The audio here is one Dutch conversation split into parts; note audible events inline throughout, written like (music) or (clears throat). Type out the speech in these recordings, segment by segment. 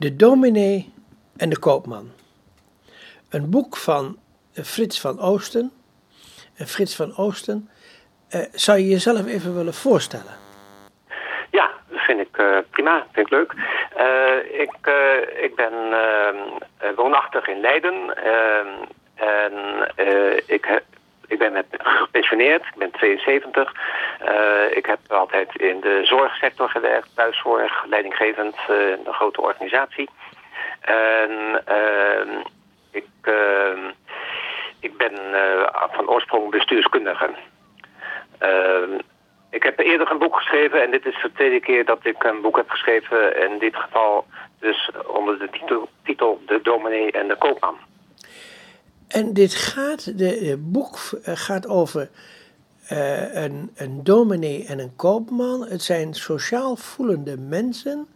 De dominee en de koopman. Een boek van Frits van Oosten. En Frits van Oosten, eh, zou je jezelf even willen voorstellen? Ja, vind ik uh, prima, vind ik leuk. Uh, ik, ik ben woonachtig in Leiden en ik, ik ben gepensioneerd, ik ben 72. ik heb altijd in de zorgsector gewerkt, thuiszorg, leidinggevend, een grote organisatie. En ik, ik ben van oorsprong bestuurskundige. Ik heb eerder een boek geschreven en dit is de tweede keer dat ik een boek heb geschreven. In dit geval dus onder de titel, titel De Dominee en de Koopman. En dit gaat, de, boek eh, gaat over uh, een, een dominee en een koopman. Het zijn sociaal voelende mensen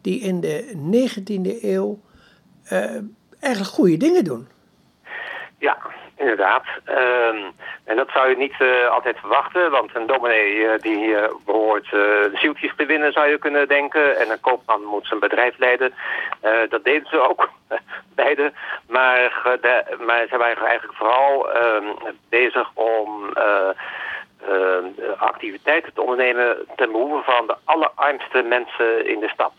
die in de 19e eeuw eigenlijk goede dingen doen. Ja, Inderdaad. Uh, en dat zou je niet uh, altijd verwachten, want een dominee uh, die uh, behoort zieltjes te winnen, zou je kunnen denken. En een koopman moet zijn bedrijf leiden. dat deden ze ook, (laughs) beide. Maar, de, maar ze waren eigenlijk vooral ehm, bezig om activiteiten te ondernemen ten behoeve van de allerarmste mensen in de stad.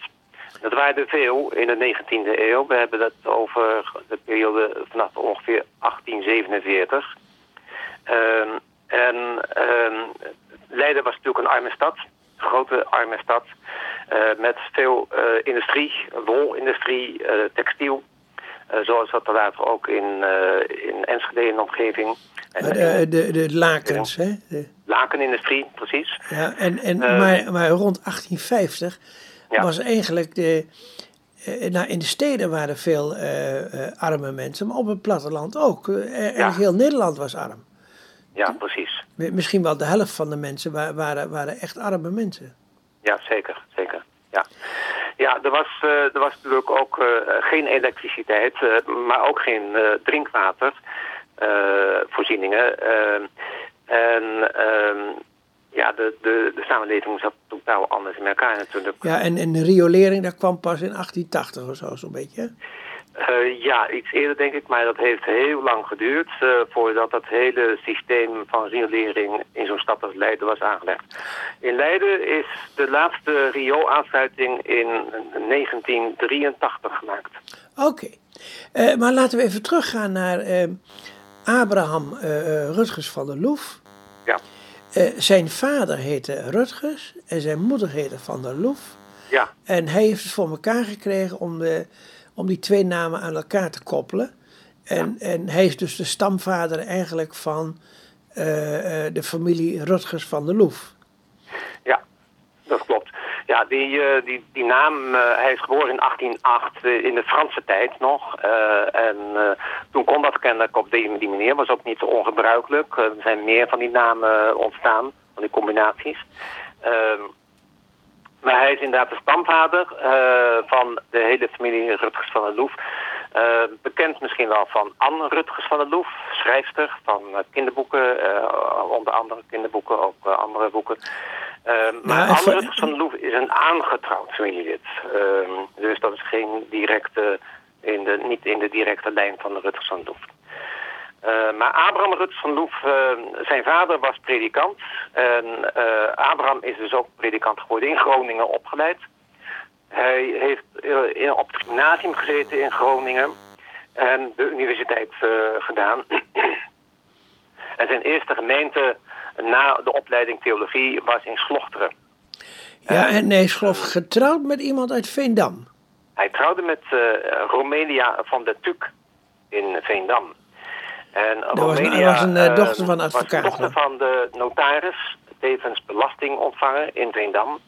Dat waren er veel in de 19e eeuw. We hebben het over de periode vanaf ongeveer 1847. Um, en um, Leiden was natuurlijk een arme stad, een grote arme stad, uh, met veel uh, industrie, wolindustrie, uh, textiel. zoals dat er later ook in, in Enschede in de omgeving. En, de, de, de lakens, hè? De... Lakenindustrie, precies. Ja, en, en, maar, maar rond 1850 ja. was eigenlijk de. Uh, nou, in de steden waren veel uh, uh, arme mensen, maar op het platteland ook. Ja. Heel Nederland was arm. Ja, precies. Misschien wel de helft van de mensen waren, waren echt arme mensen. Ja, zeker, zeker. Ja, ja er, was, er was natuurlijk ook geen elektriciteit, maar ook geen drinkwatervoorzieningen. en ehm, ja, de, de, de samenleving zat totaal anders in elkaar natuurlijk. Ja, en, en de riolering, dat kwam pas in 1880 of zo, zo'n beetje? Uh, ja, iets eerder denk ik, maar dat heeft heel lang geduurd uh, voordat dat hele systeem van riolering in zo'n stad als Leiden was aangelegd. In Leiden is de laatste rioolaansluiting in 1983 gemaakt. Oké, okay. uh, maar laten we even teruggaan naar Abraham Rutgers van der Loef. Ja. Zijn vader heette Rutgers en zijn moeder heette Van der Loef. Ja. En hij heeft het voor elkaar gekregen om, de, om die twee namen aan elkaar te koppelen. En, ja. en hij is dus de stamvader eigenlijk van uh, uh, de familie Rutgers van der Loef. Ja, dat klopt. Ja, die, uh, die, die naam, uh, hij is geboren in 1808, uh, in de Franse tijd nog. en toen kon dat kennelijk op die, die manier, was ook niet zo ongebruikelijk. er zijn meer van die namen ontstaan, van die combinaties. Maar hij is inderdaad de stamvader van de hele familie Rutgers van der Loef. bekend misschien wel van Anne Rutgers van der Loef, schrijfster van kinderboeken, onder andere kinderboeken, ook andere boeken. Uh, maar nou, Anne Rutgers van der Loef is een aangetrouwd familielid. Uh, dus dat is geen directe, in de, niet in de directe lijn van de Rutgers van der Loef. Uh, maar Abraham Rutgers van Loef, zijn vader was predikant. En Abraham is dus ook predikant geworden in Groningen opgeleid. Hij heeft in, op het gymnasium gezeten in Groningen en de universiteit gedaan. (clears throat) en zijn eerste gemeente na de opleiding theologie was in Slochteren. Ja, en hij is geloof getrouwd met iemand uit Veendam. Hij trouwde met Romelia van der Tuk in Veendam. En dat Romelia, was, was een uh, dochter van advocaat. Was dochter van de notaris, tevens belastingontvanger in Veendam.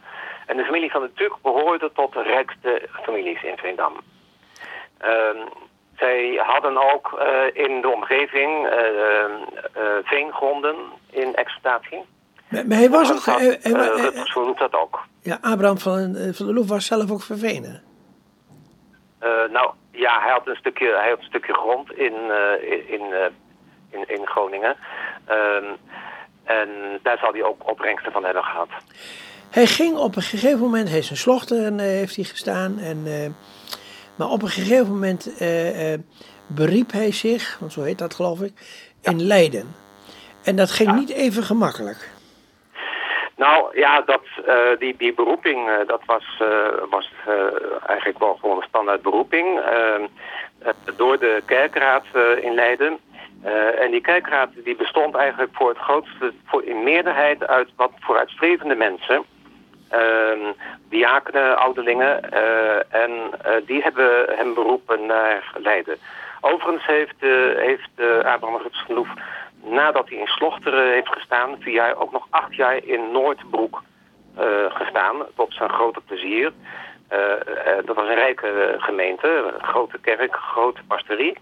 En de familie van de Tuk behoorde tot de rijkste families in Veendam. Uh, zij hadden ook uh, in de omgeving uh, veengronden in exploitatie. Maar, maar hij was ook... Had, hij, hij, hij, dat ook. Ja, Abraham van, van der Loef was zelf ook vervenen. Nou, ja, hij had een stukje, hij had een stukje grond in, in, in, in, Groningen. Ehm, en daar zal hij ook opbrengsten van hebben gehad. Hij ging op een gegeven moment, hij is een slochter en heeft hij gestaan en... Maar op een gegeven moment eh, eh, beriep hij zich, want zo heet dat geloof ik, in Leiden. En dat ging niet even gemakkelijk. Nou ja, dat, eh, die, die beroeping, eh, dat was, eh, was eigenlijk wel gewoon een standaard beroeping. Ehm, door de kerkraad in Leiden. en die kerkraad die bestond eigenlijk voor het grootste, voor in meerderheid uit wat vooruitstrevende mensen. Ehm, diakenen, ouderlingen. en die hebben hem beroepen naar Leiden. Overigens heeft, heeft Abraham Rutsch nadat hij in Slochteren heeft gestaan, vier jaar, ook nog acht jaar in Noordbroek uh, gestaan, tot zijn grote plezier. Uh, dat was een rijke gemeente, een grote kerk, grote pastorie.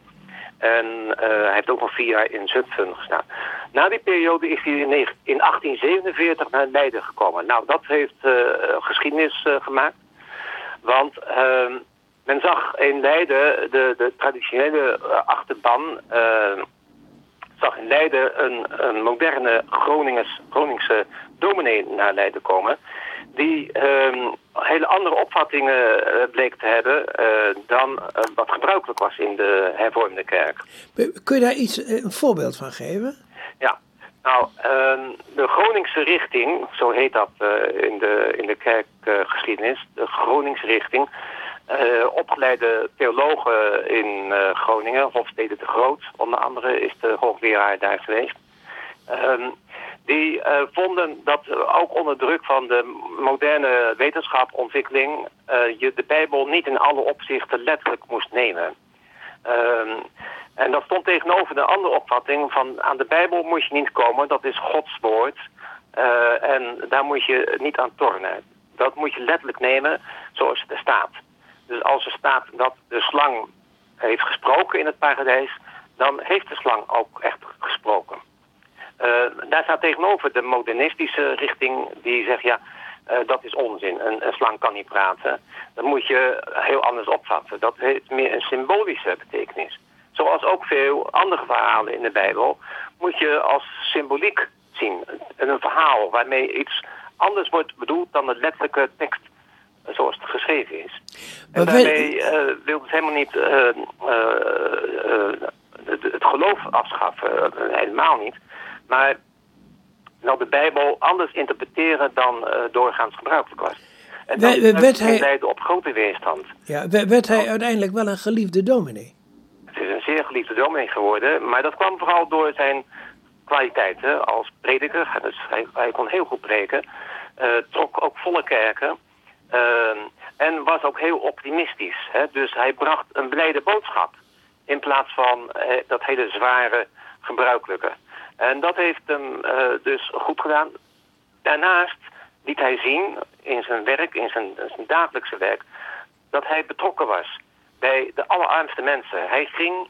En hij heeft ook nog vier jaar in Zutphen gestaan. Na die periode is hij in, in 1847 naar Leiden gekomen. Nou, dat heeft geschiedenis gemaakt. Want ehm, men zag in Leiden de, de traditionele achterban zag in Leiden een, een moderne Gronings, Groningse dominee naar Leiden komen. Die um, hele andere opvattingen uh, bleek te hebben uh, dan uh, wat gebruikelijk was in de hervormde kerk. Kun je daar iets, een voorbeeld van geven? Ja, nou, ehm, de Groningse richting, zo heet dat in, de, in de kerkgeschiedenis, de Groningse richting, uh, opgeleide theologen in uh, Groningen, Hofstede de Groot, onder andere is de hoogleraar daar geweest. Um, die uh, vonden dat ook onder druk van de moderne wetenschapontwikkeling je de Bijbel niet in alle opzichten letterlijk moest nemen. Um, en dat stond tegenover de andere opvatting van aan de Bijbel moet je niet komen, dat is Gods woord. en daar moet je niet aan tornen. Dat moet je letterlijk nemen zoals het er staat. Dus als er staat dat de slang heeft gesproken in het paradijs, dan heeft de slang ook echt gesproken. Uh, daar staat tegenover de modernistische richting die zegt ja, uh, dat is onzin. Een, een, slang kan niet praten. Dat moet je heel anders opvatten. Dat heeft meer een symbolische betekenis. Zoals ook veel andere verhalen in de Bijbel moet je als symboliek zien. Een, een verhaal waarmee iets anders wordt bedoeld dan de letterlijke tekst zoals het geschreven is. En daarmee uh, wil het helemaal niet uh, uh, het, het, geloof afschaffen, helemaal niet. Maar nou de Bijbel anders interpreteren dan doorgaans gebruikelijk was. En dat werd hij... leidde op grote weerstand. Ja, werd hij uiteindelijk wel een geliefde dominee? Het is een zeer geliefde dominee geworden, maar dat kwam vooral door zijn kwaliteiten als prediker. Dus hij, hij kon heel goed preken, trok ook volle kerken. Uh, en was ook heel optimistisch. Hè? Dus hij bracht een blijde boodschap. In plaats van eh, dat hele zware gebruikelijke. En dat heeft hem uh, dus goed gedaan. Daarnaast liet hij zien in zijn werk, in zijn, dagelijkse werk, dat hij betrokken was bij de allerarmste mensen. Hij ging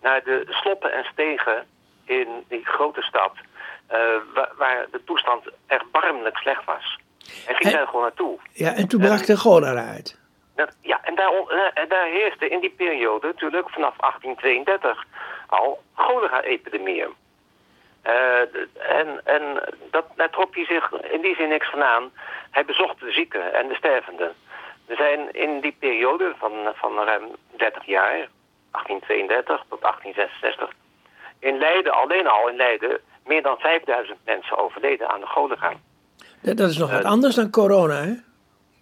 naar de sloppen en stegen in die grote stad, uh, waar, waar de toestand erbarmelijk slecht was. En ging daar gewoon naartoe. Ja, en toen brak de cholera uit. ja, en daar, eh, en daar heerste in die periode natuurlijk vanaf 1832 al cholera-epidemieën. Uh, en en dat, daar trok hij zich in die zin niks van aan. Hij bezocht de zieken en de stervenden. Er zijn in die periode van, van ruim 30 jaar, 1832 tot 1866, in Leiden, alleen al in Leiden, meer dan 5000 mensen overleden aan de cholera. Dat is nog wat anders dan corona, hè?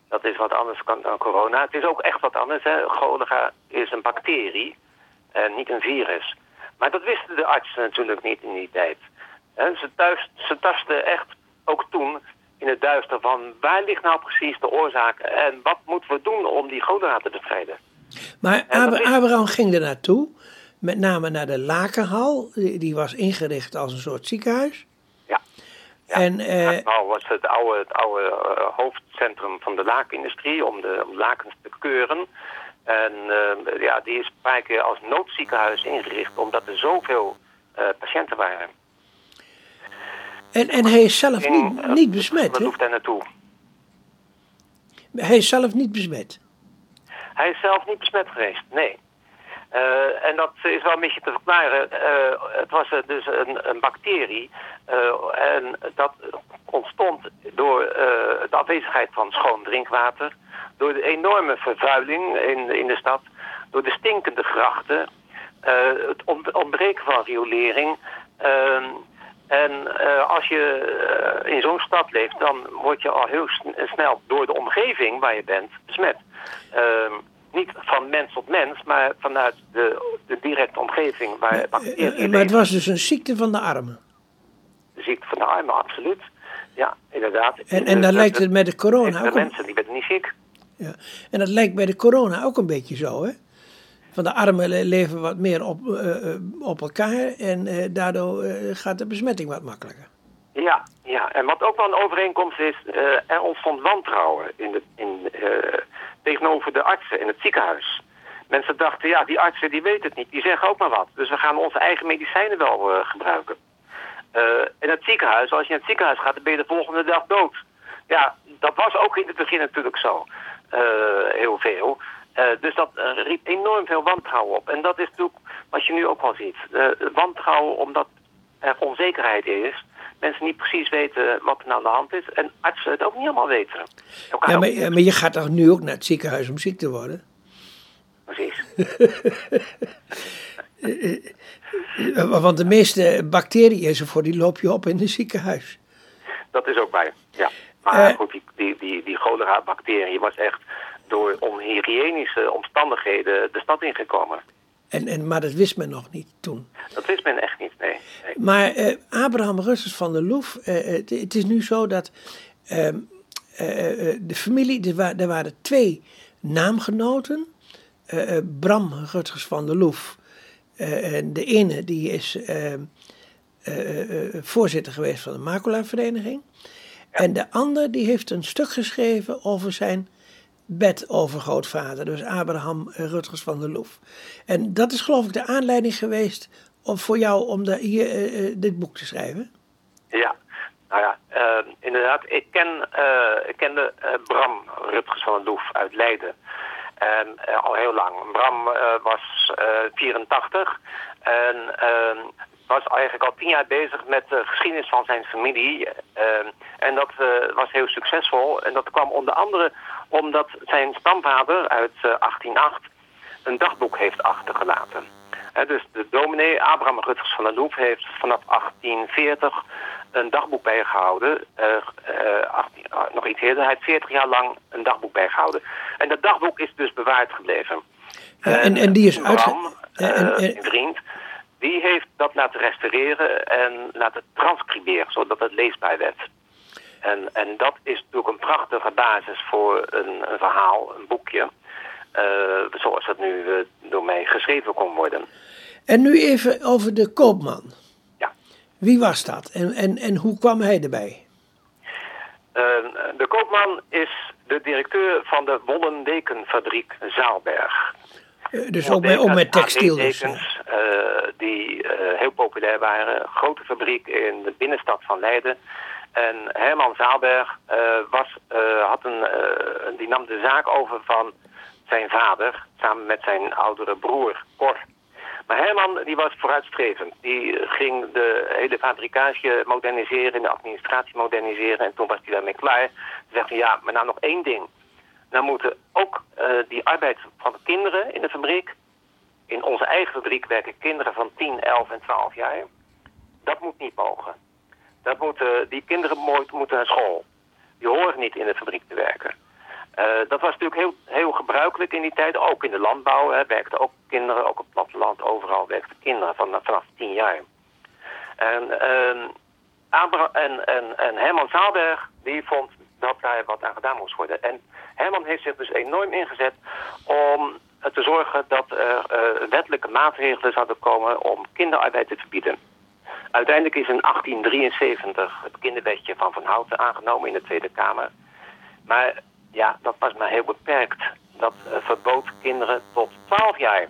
Dat is wat anders dan corona. Het is ook echt wat anders. Hè. Cholera is een bacterie en niet een virus. Maar dat wisten de artsen natuurlijk niet in die tijd. En ze, thuis, ze tasten echt ook toen in het duister van waar ligt nou precies de oorzaak en wat moeten we doen om die cholera te bestrijden. Maar Abraham ging er naartoe, met name naar de Lakenhal, die was ingericht als een soort ziekenhuis. Ja, en, uh, nou was het oude, het oude uh, hoofdcentrum van de lakenindustrie om de om lakens te keuren. En uh, ja, die is een paar keer als noodziekenhuis ingericht omdat er zoveel patiënten waren. En, en hij is zelf niet, niet besmet, Wat hoeft hij naartoe? Hij is zelf niet besmet? Hij is zelf niet besmet geweest, nee. Uh, en dat is wel een beetje te verklaren. Uh, het was dus een, een bacterie. Uh, en dat ontstond door de afwezigheid van schoon drinkwater. door de enorme vervuiling in, in de stad, door de stinkende grachten, het ontbreken van riolering. En als je in zo'n stad leeft, dan word je al heel snel door de omgeving waar je bent besmet. Niet van mens tot mens, maar vanuit de, de directe omgeving waar bacteriën Maar het was dus een ziekte van de armen? De ziekte van de armen, absoluut. Ja, inderdaad. En, en dan lijkt het met de corona ook... De mensen die werden niet ziek. Ja. En dat lijkt bij de corona ook een beetje zo, hè? Van de armen leven wat meer op, uh, op elkaar en uh, daardoor gaat de besmetting wat makkelijker. Ja, ja, en wat ook wel een overeenkomst is, er ontstond wantrouwen in de, in, tegenover de artsen in het ziekenhuis. Mensen dachten, ja, die artsen die weten het niet, die zeggen ook maar wat. Dus we gaan onze eigen medicijnen wel uh, gebruiken. Uh, in het ziekenhuis, als je in het ziekenhuis gaat, dan ben je de volgende dag dood. Ja, dat was ook in het begin natuurlijk zo. Uh, heel veel. dus dat riep enorm veel wantrouwen op. En dat is natuurlijk wat je nu ook wel ziet. wantrouwen omdat er onzekerheid is mensen niet precies weten wat er nou aan de hand is. En artsen het ook niet allemaal weten. Ja, maar, maar, je gaat toch nu ook naar het ziekenhuis om ziek te worden? Precies. (laughs) Want de meeste bacteriën enzovoort, die loop je op in het ziekenhuis. Dat is ook bij, ja. Maar uh, goed, die, die, die, die cholera-bacterie was echt door onhygiënische omstandigheden de stad ingekomen. En, en, maar dat wist men nog niet toen. Dat wist men echt niet, nee. Maar uh, Abraham Russes van der Loef, uh, het, het, is nu zo dat uh, de familie, er, wa er, waren twee naamgenoten. Bram Rutgers van der Loef. en de ene die is voorzitter geweest van de Macula-vereniging. En de ander die heeft een stuk geschreven over zijn bedovergrootvader, dus Abraham Rutgers van der Loef. En dat is geloof ik de aanleiding geweest om voor jou om hier, uh, dit boek te schrijven. Ja, nou ja, uh, inderdaad. Ik, ken, ik kende Bram Rutgers van der Loef uit Leiden. En al heel lang. Bram was 84 en ehm, was eigenlijk al tien jaar bezig met de geschiedenis van zijn familie. Ehm, en dat was heel succesvol. En dat kwam onder andere omdat zijn stamvader uit 1808 eh, een dagboek heeft achtergelaten. dus de dominee Abraham Rutgers van der Loef heeft vanaf 1840 een dagboek bijgehouden. Uh, uh, nog iets eerder, hij heeft 40 jaar lang een dagboek bijgehouden. En dat dagboek is dus bewaard gebleven. en, en die is uit... een vriend, die heeft dat laten restaureren en laten transcriberen, zodat het leesbaar werd. En, en dat is natuurlijk een prachtige basis voor een, een verhaal, een boekje. Uh, zoals dat nu uh, door mij geschreven kon worden. En nu even over de koopman. Ja. Wie was dat en, en, en hoe kwam hij erbij? Uh, de koopman is de directeur van de Wollendekenfabriek Zaalberg. dus ook met, ook met textiel. Dus. die heel populair waren. Grote fabriek in de binnenstad van Leiden. En Herman Zaalberg uh, was, uh, had een, uh, die nam de zaak over van zijn vader, samen met zijn oudere broer, Cor. Maar Herman die was vooruitstrevend. Die ging de hele fabrikage moderniseren, de administratie moderniseren. En toen was hij daarmee klaar. Hij zegt ja, maar nou nog één ding. Dan moeten ook die arbeid van de kinderen in de fabriek... In onze eigen fabriek werken kinderen van 10, 11 en 12 jaar. Dat moet niet mogen. Dat moeten, die kinderen moeten naar school. Die horen niet in de fabriek te werken. Uh, dat was natuurlijk heel, heel gebruikelijk in die tijd. Ook in de landbouw hè, werkten ook kinderen, ook op het platteland, overal werkten kinderen van, vanaf tien jaar. En, uh, en, en, en Herman Zaalberg, die vond dat daar wat aan gedaan moest worden. En Herman heeft zich dus enorm ingezet om te zorgen dat er uh, wettelijke maatregelen zouden komen om kinderarbeid te verbieden. Uiteindelijk is in 1873 het kinderwetje van Van Houten aangenomen in de Tweede Kamer. Maar ja, dat was maar heel beperkt. Dat uh, verbood kinderen tot 12 jaar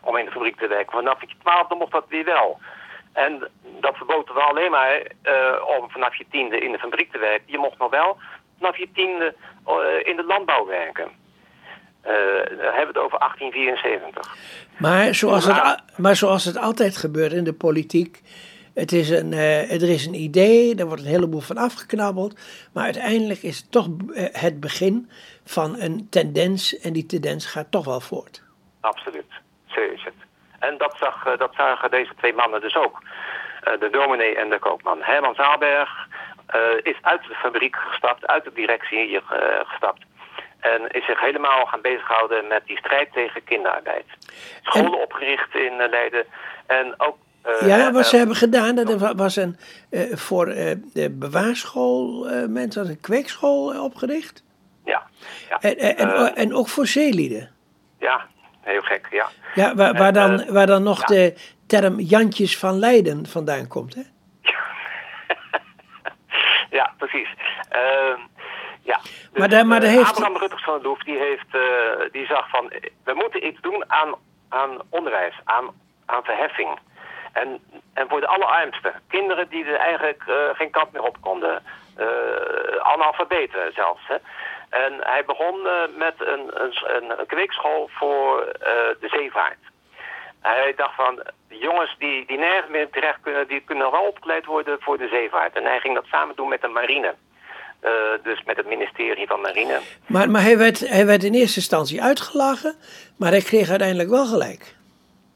om in de fabriek te werken. Vanaf je 12 mocht dat weer wel. En dat verbood wel alleen maar uh, om vanaf je tiende in de fabriek te werken. Je mocht nog wel vanaf je tiende uh, in de landbouw werken. Uh, dan hebben we het over 1874. Maar zoals, het, maar zoals het altijd gebeurt in de politiek, Het is een, uh, er is een idee, er wordt een heleboel van afgeknabbeld. Maar uiteindelijk is het toch het begin van een tendens. En die tendens gaat toch wel voort. Absoluut, zo is het. En dat, zag, dat zagen deze twee mannen dus ook. de dominee en de koopman. Herman Zaalberg is uit de fabriek gestapt, uit de directie hier gestapt. En is zich helemaal gaan bezighouden met die strijd tegen kinderarbeid. Scholen opgericht in Leiden. En ook uh, ja, wat ze hebben gedaan, dat was een, uh, voor de bewaarschool mensen, een kweekschool opgericht. Ja. ja. En, en, en, ook voor zeelieden. Ja, heel gek, ja. Ja, waar, waar dan, waar dan nog de term Jantjes van Leiden vandaan komt, hè? (laughs) ja, precies. Ja. maar, daar, maar daar heeft... Abraham Rutters van de Loef, die, heeft, die zag van, we moeten iets doen aan, aan onderwijs, aan, aan verheffing. En, en voor de allerarmsten, kinderen die er eigenlijk geen kant meer op konden. Analfabeten zelfs. Hè. En hij begon uh, met een, een, een, kweekschool voor de zeevaart. Hij dacht van, jongens die, die nergens meer terecht kunnen, die kunnen wel opgeleid worden voor de zeevaart. En hij ging dat samen doen met de marine. Uh, dus met het ministerie van Marine. Maar, maar hij, werd, hij werd in eerste instantie uitgelachen, maar hij kreeg uiteindelijk wel gelijk.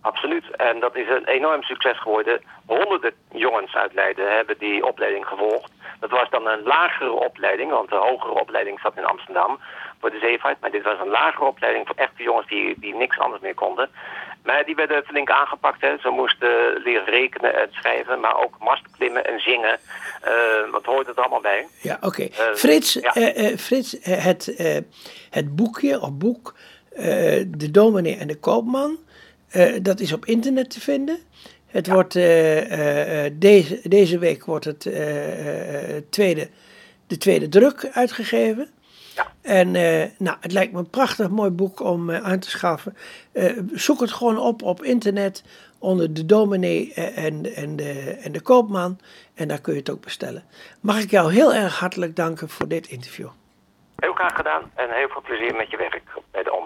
Absoluut. En dat is een enorm succes geworden. Honderden jongens uit Leiden hebben die opleiding gevolgd. Dat was dan een lagere opleiding, want de hogere opleiding zat in Amsterdam voor de zeevaart. Maar dit was een lagere opleiding voor echte jongens die, die niks anders meer konden. Maar die werden flink aangepakt. Hè. Ze moesten leren rekenen en schrijven, maar ook mast klimmen en zingen. Uh, wat hoort het allemaal bij? Ja, oké. Okay. Uh, Frits, ja. uh, Frits het, het boekje of boek De Dominee en de Koopman dat is op internet te vinden. Het wordt, deze, deze week wordt het tweede, de tweede druk uitgegeven. Ja. En nou, het lijkt me een prachtig mooi boek om aan te schaffen. zoek het gewoon op op internet onder de dominee en, en, de, en de koopman. En daar kun je het ook bestellen. Mag ik jou heel erg hartelijk danken voor dit interview. Heel graag gedaan en heel veel plezier met je werk bij de omroep.